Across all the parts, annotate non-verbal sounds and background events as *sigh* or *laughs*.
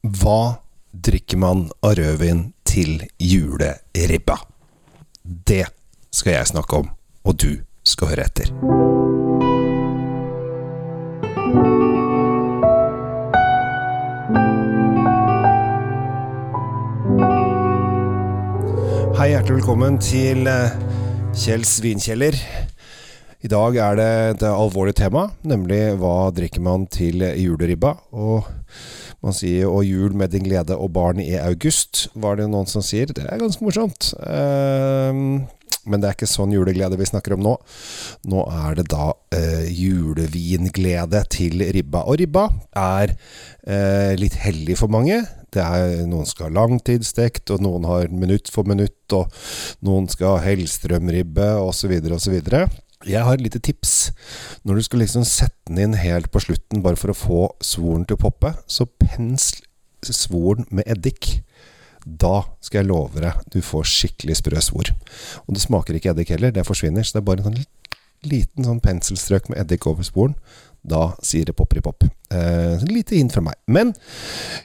Hva drikker man av rødvin til juleribba? Det skal jeg snakke om, og du skal høre etter. Hei, hjertelig velkommen til eh, Kjells vinkjeller. I dag er det et alvorlig tema, nemlig hva drikker man til juleribba? Og man sier 'og jul med din glede og barn i august', var det noen som sier. Det er ganske morsomt. Uh, men det er ikke sånn juleglede vi snakker om nå. Nå er det da uh, julevinglede til ribba. Og ribba er uh, litt hellig for mange. Det er, noen skal ha langtidsstekt, og noen har minutt for minutt, og noen skal ha Hellstrømribbe, osv., osv. Jeg har et lite tips. Når du skal liksom sette den inn helt på slutten bare for å få svoren til å poppe, så pensl svoren med eddik. Da skal jeg love deg, du får skikkelig sprø svor. Og det smaker ikke eddik heller, det forsvinner. Så det er bare en sånn liten sånn penselstrøk med eddik over sporen. Da sier det popri-pop. Eh, lite hint fra meg. Men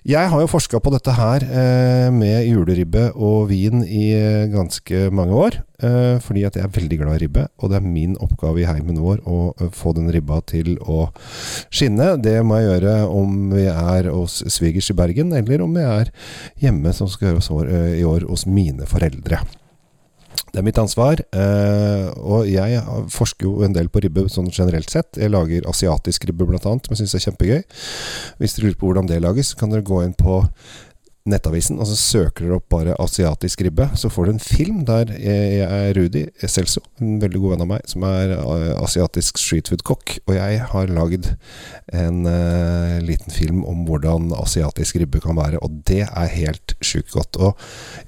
jeg har jo forska på dette her eh, med juleribbe og vin i eh, ganske mange år. Eh, fordi at jeg er veldig glad i ribbe, og det er min oppgave i heimen vår å uh, få den ribba til å skinne. Det må jeg gjøre om vi er hos svigers i Bergen, eller om jeg er hjemme, som skal gjøres uh, i år hos mine foreldre. Det er mitt ansvar. Eh, og jeg forsker jo en del på ribbe sånn generelt sett. Jeg lager asiatisk ribbe annet, som jeg syns er kjempegøy. Hvis dere lurer på hvordan det lages, kan dere gå inn på Nettavisen, og så søker dere opp bare asiatisk ribbe. Så får du en film der jeg er Rudi Celso, en veldig god venn av meg, som er eh, asiatisk streetfood-kokk. Og jeg har lagd en uh, liten film om hvordan asiatisk ribbe kan være, og det er helt sjukt godt. Og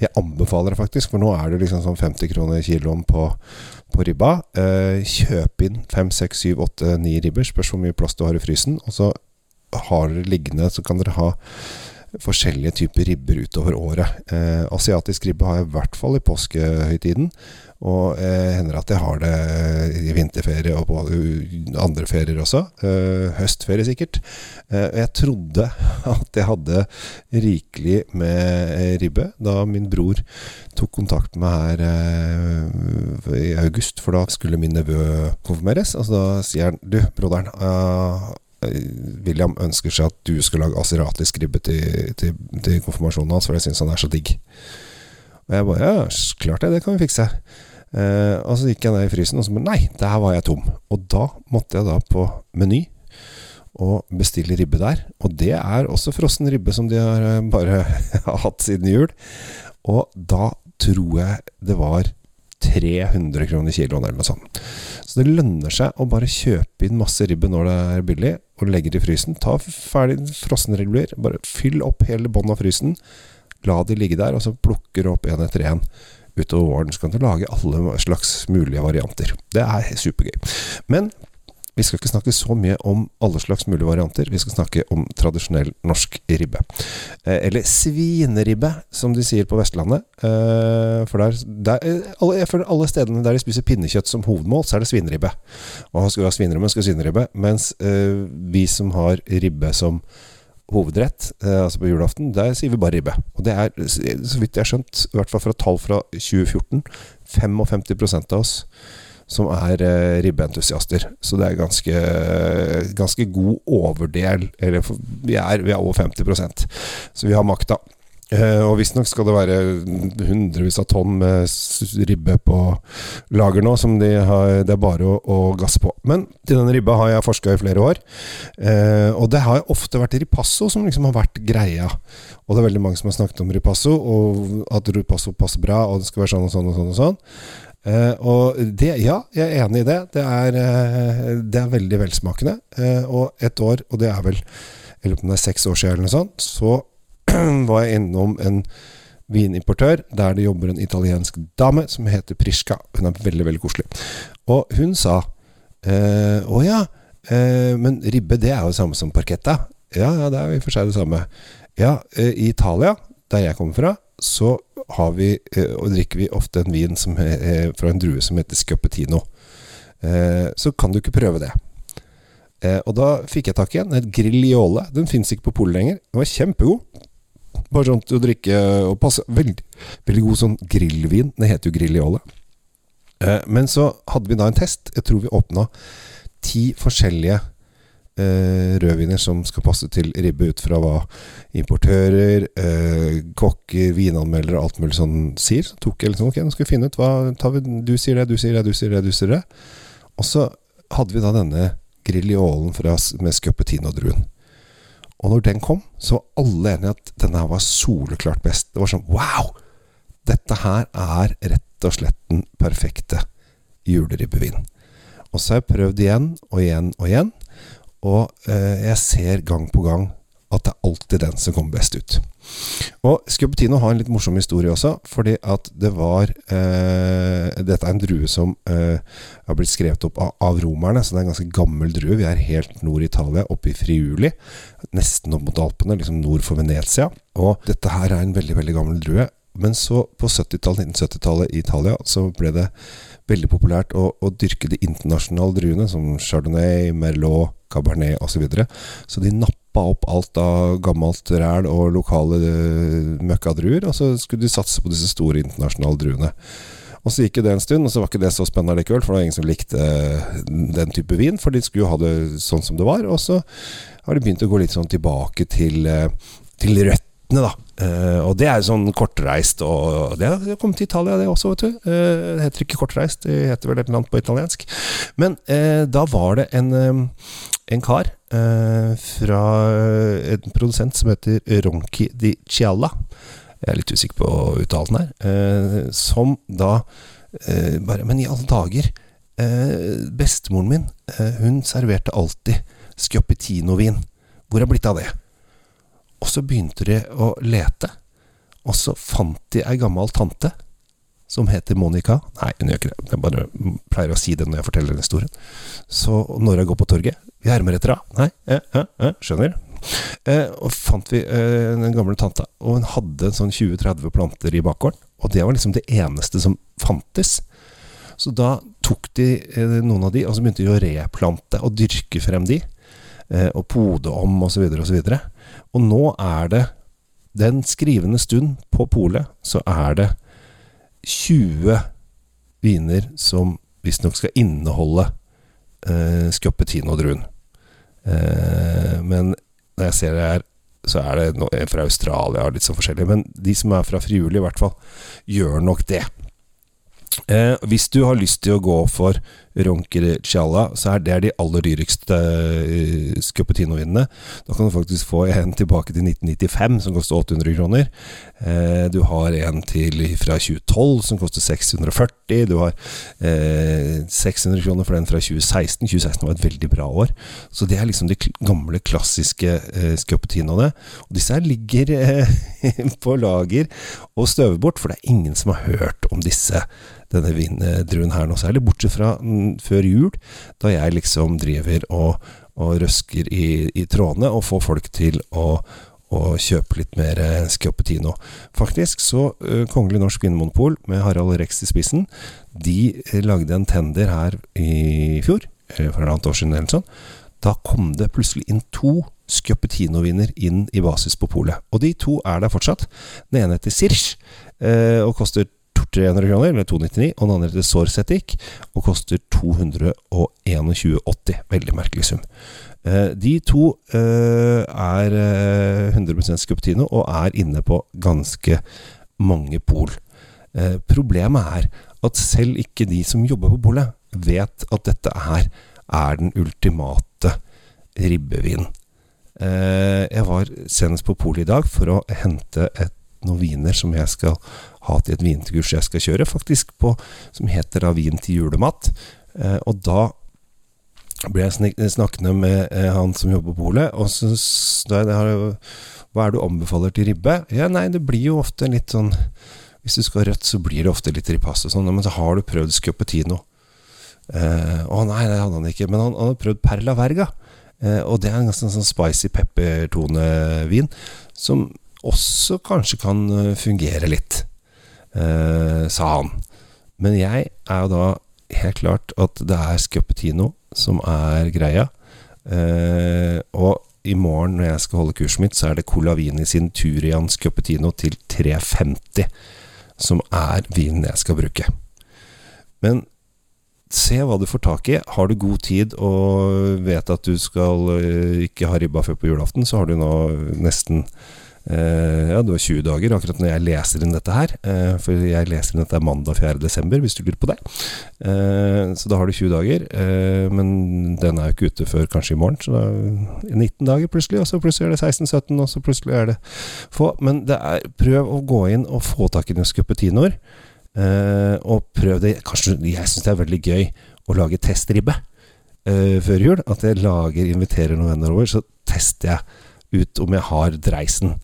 jeg anbefaler det faktisk, for nå er det liksom sånn 50 kroner kiloen på på ribba. Uh, kjøp inn 5, 6, 7, 8, 9 ribber. Spørs hvor mye plass du har i frysen. Og så har dere liggende, så kan dere ha forskjellige typer ribber utover året. Eh, asiatisk ribbe har jeg i hvert fall i påskehøytiden. Og eh, hender at jeg har det i vinterferie og på andre ferier også. Eh, høstferie sikkert. Eh, jeg trodde *laughs* at jeg hadde rikelig med ribbe da min bror tok kontakt med her eh, i august, for da skulle min nevø konfirmeres. Og så da sier han Du, broderen. Uh, William ønsker seg at du skal lage asiatisk ribbe til, til, til konfirmasjonen hans, for jeg syns han er så digg. Og jeg bare Ja, klart det, det kan vi fikse. Eh, og så gikk jeg ned i frysen, og så bare Nei, der var jeg tom. Og da måtte jeg da på Meny og bestille ribbe der. Og det er også frossen ribbe som de har eh, bare *laughs* hatt siden jul. Og da tror jeg det var 300 kroner kiloen eller noe sånt. Så det lønner seg å bare kjøpe inn masse ribbe når det er billig, og legger i frysen. Ta ferdig frossenribber, bare fyll opp hele båndet av frysen. La de ligge der, og så plukker du opp én etter én utover våren. Så kan du lage alle slags mulige varianter. Det er supergøy. Men vi skal ikke snakke så mye om alle slags mulige varianter. Vi skal snakke om tradisjonell norsk ribbe. Eh, eller svineribbe, som de sier på Vestlandet. Eh, for der, der eh, alle, for alle stedene der de spiser pinnekjøtt som hovedmål, så er det svineribbe. Og skal vi ha svineribbe, skal vi ha svineribbe. Mens vi som har ribbe som hovedrett, altså på julaften, der sier vi bare ribbe. Og det er, så vidt jeg har skjønt, i hvert fall fra tall fra 2014, 55% av oss som er eh, ribbeentusiaster. Så det er ganske, ganske god overdel. Eller vi er, vi er over 50% så vi har makta. Eh, og visstnok skal det være hundrevis av tonn med ribbe på lager nå, som de har, det er bare å, å gasse på. Men til den ribba har jeg forska i flere år. Eh, og det har ofte vært ripasso som liksom har vært greia. Og det er veldig mange som har snakket om ripasso, og at ripasso passer bra, og det skal være sånn og sånn og sånn. og sånn. Uh, og det, ja, jeg er enig i det. Det er, uh, det er veldig velsmakende. Uh, og et år, og det er vel Jeg lurer på om det er seks år siden eller noe sånt, så *clears throat* var jeg innom en vinimportør der det jobber en italiensk dame som heter Prisca. Hun er veldig, veldig koselig. Og hun sa Å ja, men ribbe det er jo det samme som parketta. Ja, ja, det er jo i og for seg det samme. Ja, i Italia, der jeg kommer fra, så vi, eh, drikker vi ofte en vin er fra en drue som heter Scuppetino. Eh, så kan du ikke prøve det. Eh, og da fikk jeg tak i en, et Grigliole. Den fins ikke på polet lenger. Den var kjempegod. Bare sånn til å drikke og passe. Veldig, veldig god sånn grillvin. Det heter jo Grilliole. Men så hadde vi da en test. Jeg tror vi åpna ti forskjellige eh, rødviner som skal passe til ribbe, ut fra hva importører, eh, kokker, vinanmeldere og alt mulig sånn sier. Så tok jeg liksom Ok, nå skal vi finne ut hva vi, Du sier det, du sier det, du sier det, du sier det. Og så hadde vi da denne grilliolen fra, med scuppetino-druen. Og når den kom, så var alle enige at denne her var soleklart best. Det var sånn Wow! Dette her er rett og slett den perfekte juleribbevin. Og så har jeg prøvd igjen og igjen og igjen, og eh, jeg ser gang på gang at det er alltid den som kommer best ut. Og Scuppetino har en litt morsom historie også, fordi at det var eh, Dette er en drue som eh, har blitt skrevet opp av, av, romerne, så det er en ganske gammel drue. Vi er helt nord i Italia, oppe i Friuli. Nesten opp mot Alpene, liksom nord for Venezia. Og dette her er en veldig, veldig gammel drue. Men så, på 70-tallet, 1970-tallet i Italia, så ble det veldig populært å, å dyrke de internasjonale druene, som chardonnay, merlot, cabernet osv. Så, videre. så de nappa opp alt av gammelt ræl og lokale uh, møkkadruer, og så skulle de satse på disse store internasjonale druene. Og så gikk det en stund, og så var ikke det så spennende likevel, for det var ingen som likte uh, den type vin, for de skulle jo ha det sånn som det var. Og så har de begynt å gå litt sånn tilbake til, til til røttene, da. Uh, og det er sånn kortreist, og det har kommet til Italia, det også, vet du. Uh, det heter ikke kortreist, det heter vel et eller annet på italiensk. Men uh, da var det en, en kar fra en produsent som heter Ronchi di Cialla. Jeg er litt usikker på uttalen her. som da bare Men i alle dager! bestemoren min, hun serverte alltid Scoppetino-vin. Hvor er blitt av det? Og så begynte de å lete, og så fant de ei gammel tante som heter Monica. Nei, hun gjør ikke det. Jeg bare pleier å si det når jeg forteller den historien. Så når jeg går på torget Vi hermer etter henne. Nei, eh, eh, eh, skjønner. Eh, og fant vi eh, den gamle tanta, og hun hadde sånn 20-30 planter i bakgården. Og det var liksom det eneste som fantes. Så da tok de eh, noen av de, og så begynte de å replante og dyrke frem de. og pode om, osv., osv. Og, så og nå er det den skrivende stund på polet, så er det 20 viner som visstnok skal inneholde eh, Scoppetino-druen. Eh, men når jeg ser det her, så er det noe fra Australia og litt sånn forskjellig. Men de som er fra Friuli, i hvert fall, gjør nok det. Eh, hvis du har lyst til å gå for Ronchercialla, så er det de aller dyreste uh, Scuppetino-vinene. Da kan du faktisk få en tilbake til 1995 som koster 800 kroner. Uh, du har en til fra 2012 som koster 640. Du har uh, 600 kroner for den fra 2016. 2016 var et veldig bra år. Så det er liksom de gamle, klassiske uh, Scuppetinoene. Og disse her ligger eh, *laughs* på lager og støver bort, for det er ingen som har hørt om disse denne vindruen her nå. særlig, bortsett fra før jul, da jeg liksom driver og, og røsker i, i, trådene og får folk til å, å kjøpe litt mer eh, Faktisk så uh, Kongelig Norsk Vinmonopol, med Harald Rex i spissen, de lagde en tender her i fjor, for et annet år siden eller sånn. Da kom det plutselig inn to Scoppetino-viner inn i basis på polet. Og de to er der fortsatt. Den ene heter Sirch, og koster 300 kroner, eller 299, og den andre heter Sorsetic og koster 221,80. Veldig merkelig sum. Eh, de to eh, er 100 Scuptino Scuppetino og er inne på ganske mange pol. Problemet er at selv ikke de som jobber på polet, vet at dette her er den ultimate ribbevin. Jeg var senest på polet i dag for å hente et, noen viner som jeg skal ha til et vinkurs jeg skal kjøre, faktisk, på, som heter da Vin til julemat. Eh, og da ble jeg snakkende med eh, han som jobber på polet, og så da Hva er det du anbefaler til ribbe? Ja, nei, det blir jo ofte litt sånn Hvis du skal ha rødt, så blir det ofte litt ripasse sånn, men så har du prøvd scuppetino. Eh, å nei, det hadde han ikke, men han, han hadde prøvd Perla Verga. Eh, og det er en ganske sånn spicy peppertonevin, som også kanskje kan eh, fungere litt eh, sa han. Men jeg er jo da helt klart at det er Scuppetino som er greia. Eh, og i morgen når jeg skal holde kurset mitt, så er det Colavini sin Turian Scuppetino til 350 som er vinen jeg skal bruke. Men se hva du får tak i. Har du god tid og vet at du skal eh, ikke ha ribba før på julaften, så har du nå nesten ja, det var 20 dager akkurat når jeg leser inn dette her. Eh, for jeg leser inn dette mandag 4.12., hvis du lurer på det. Eh, så da har du 20 dager. Eh, men den er jo ikke ute før kanskje i morgen, så da er 19 dager plutselig. Og så plutselig er det 16-17, og så plutselig er det få. Men det er, prøv å gå inn og få tak i noen scuppetinoer. Og prøv det. Kanskje, jeg syns det er veldig gøy å lage testribbe før jul. At jeg lager, inviterer noen venner over, så tester jeg ut om jeg har dreisen.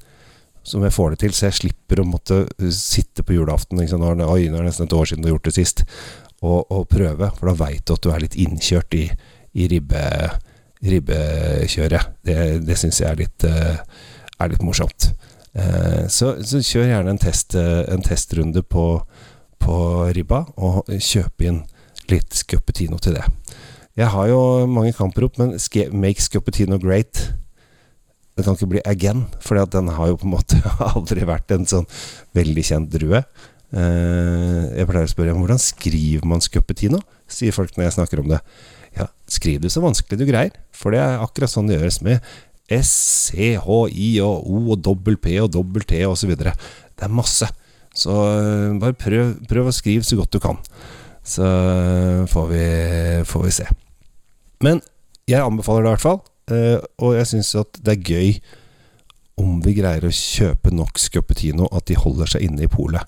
Så om jeg får det til, så jeg slipper å måtte uh, sitte på julaften liksom, når, Oi, nå er det nesten et år siden du har gjort det sist. Og, og prøve, for da veit du at du er litt innkjørt i, i ribbe, ribbekjøret. Det, det syns jeg er litt, er litt morsomt. Så, så, kjør gjerne en, test, en testrunde på på ribba og kjøp inn litt scuppetino til det. Jeg har jo mange kamprop, men make scuppetino great Det kan ikke bli again, for den har jo på en måte *laughs* aldri vært en sånn veldig kjent drue. Eh, jeg pleier å spørre hvordan skriver man scuppetino, sier folk når jeg snakker om det. Ja, skriv det så vanskelig du greier, for det er akkurat sånn det gjøres med S, C, H, I og O og dobbel P og dobbel T osv. Det er masse. Så eh, bare prøv, prøv, å skrive så godt du kan. Så eh, får vi, får vi se. Men jeg anbefaler det i hvert fall. Eh, og jeg syns at det er gøy om vi greier å kjøpe nok Scuppetino at de holder seg inne i polet.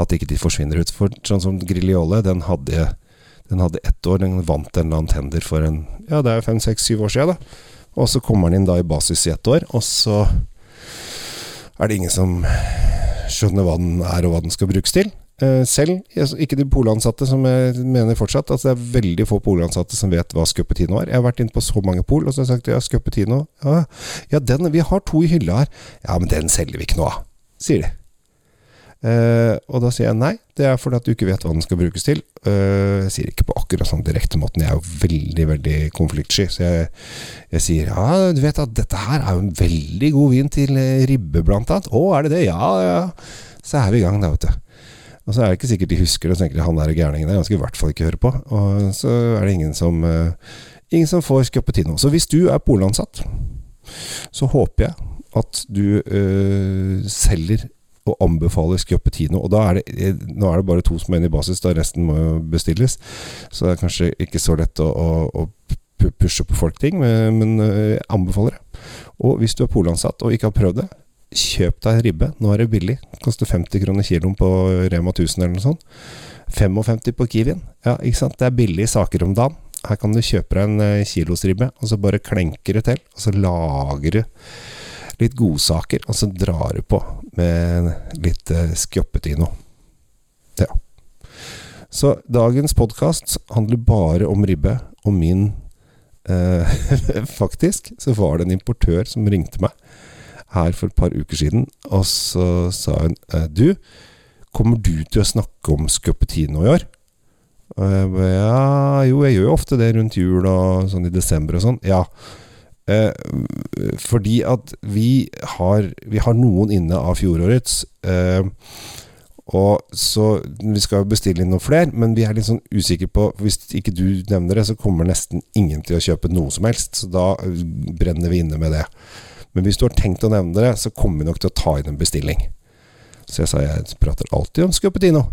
At ikke de forsvinner ut. For sånn som Grigliole, den hadde, den hadde ett år. Den vant en eller annen tender for en Ja, det er fem, seks, syv år siden, da. Og så kommer den inn da i basis i ett år, og så er det ingen som skjønner hva den er og hva den skal brukes til. Uh, selv, ikke de polansatte, som jeg mener fortsatt. Altså det er veldig få polansatte som vet hva Scuppetino er. Jeg har vært inne på så mange pol, og så har jeg sagt ja, Scuppetino ja, ja, den, vi har to i hylla her. Ja, men den selger vi ikke noe av, sier de. Uh, og da sier jeg nei, det er fordi at du ikke vet hva den skal brukes til. Uh, jeg sier ikke på akkurat sånn direkte måten, jeg er jo veldig, veldig konfliktsky. Så jeg, jeg, sier ja, du vet at dette her er jo en veldig god vin til ribbe, blant annet. Å, er det det? Ja, ja. Så er vi i gang, da, vet du. Og så er det ikke sikkert de husker det, så tenker de han der gærningen der, han skal i hvert fall ikke høre på. Og så er det ingen som, uh, ingen som får Scuppetino. Så hvis du er polansatt, så håper jeg at du selger og anbefaler Scuppetino. Og da er det, eh, nå er det bare to som er inne i basis, da resten må bestilles. Så det er kanskje ikke så lett å, å, å pushe på folk ting, men, jeg eh, anbefaler det. Og hvis du er polansatt og ikke har prøvd det, kjøp deg ribbe. Nå er det billig. Koster 50 kroner kiloen på Rema 1000 eller noe sånt. 55 på Kiwien. Ja, ikke sant. Det er billige saker om dagen. Her kan du kjøpe deg en eh, kilosribbe, og så bare klenker du til. Og så lager du litt godsaker, og så drar du på med litt uh, skjoppetino. Ja. Så dagens podkast handler bare om ribbe, og min eh, *laughs* Faktisk så var det en importør som ringte meg her for et par uker siden, og så sa hun uh, Du, kommer du til å snakke om skjoppetino i år? Og jeg ba, Ja, jo, jeg gjør jo ofte det rundt jul og sånn i desember og sånn. Ja. Eh, fordi at vi har, vi har, noen inne av fjorårets. Eh, og så Vi skal bestille inn noen flere, men vi er litt sånn usikre på Hvis ikke du nevner det, så kommer nesten ingen til å kjøpe noe som helst. Så da brenner vi inne med det. Men hvis du har tenkt å nevne det, så kommer vi nok til å ta inn en bestilling. Så jeg sa jeg prater alltid om Scuppetino,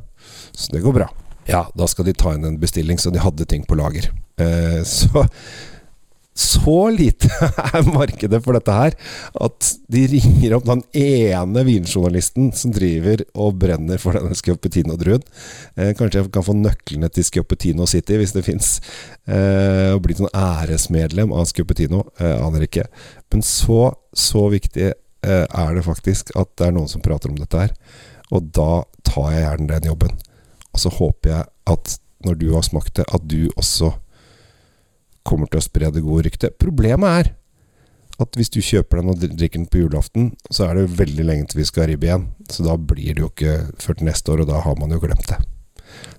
så det går bra. Ja, da skal de ta inn en bestilling, så de hadde ting på lager. Eh, så så lite *laughs* er markedet for dette her at de ringer opp den ene vinjournalisten som driver og brenner for denne Schioppettino-druen. Eh, kanskje jeg kan få nøklene til Schioppettino City hvis det fins. Eh, og bli sånn æresmedlem av Schioppettino. Eh, aner ikke. Men så, så viktig eh, er det faktisk at det er noen som prater om dette her. Og da tar jeg gjerne den jobben. Og så håper jeg at når du har smakt det, at du også kommer til å spre det gode ryktet. Problemet er at hvis du kjøper den og drikker den på julaften, så er det veldig lenge til vi skal ha ribbe igjen. Så da blir det jo ikke før til neste år, og da har man jo glemt det.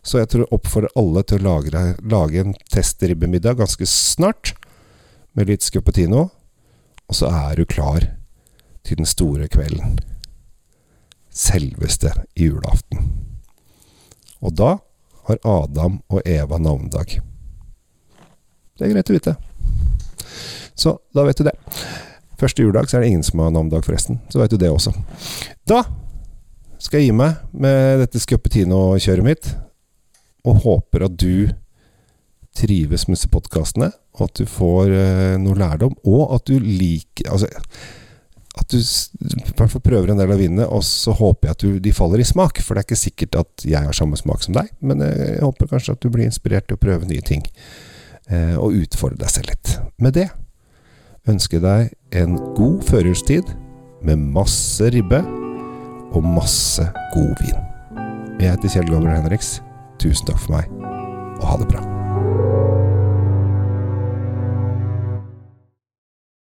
Så jeg tror jeg oppfordrer alle til å lage, lage en testribbemiddag ganske snart, med litt scuppetino. Og så er du klar til den store kvelden. Selveste julaften. Og da har Adam og Eva navnedag. Det er greit å vite. Så da vet du det. Første juledag så er det ingen som har navnedag, forresten. Så vet du det også. Da skal jeg gi meg med dette Scuppetino-kjøret mitt, og håper at du trives med disse podkastene, og at du får uh, noe lærdom, og at du liker Altså at du i hvert fall prøver en del av vinene, og så håper jeg at du, de faller i smak. For det er ikke sikkert at jeg har samme smak som deg, men jeg håper kanskje at du blir inspirert til å prøve nye ting. Og utfordre deg selv litt. Med det ønsker jeg deg en god førjulstid med masse ribbe og masse god vin. Jeg heter Kjell Gabriel Henriks. Tusen takk for meg, og ha det bra.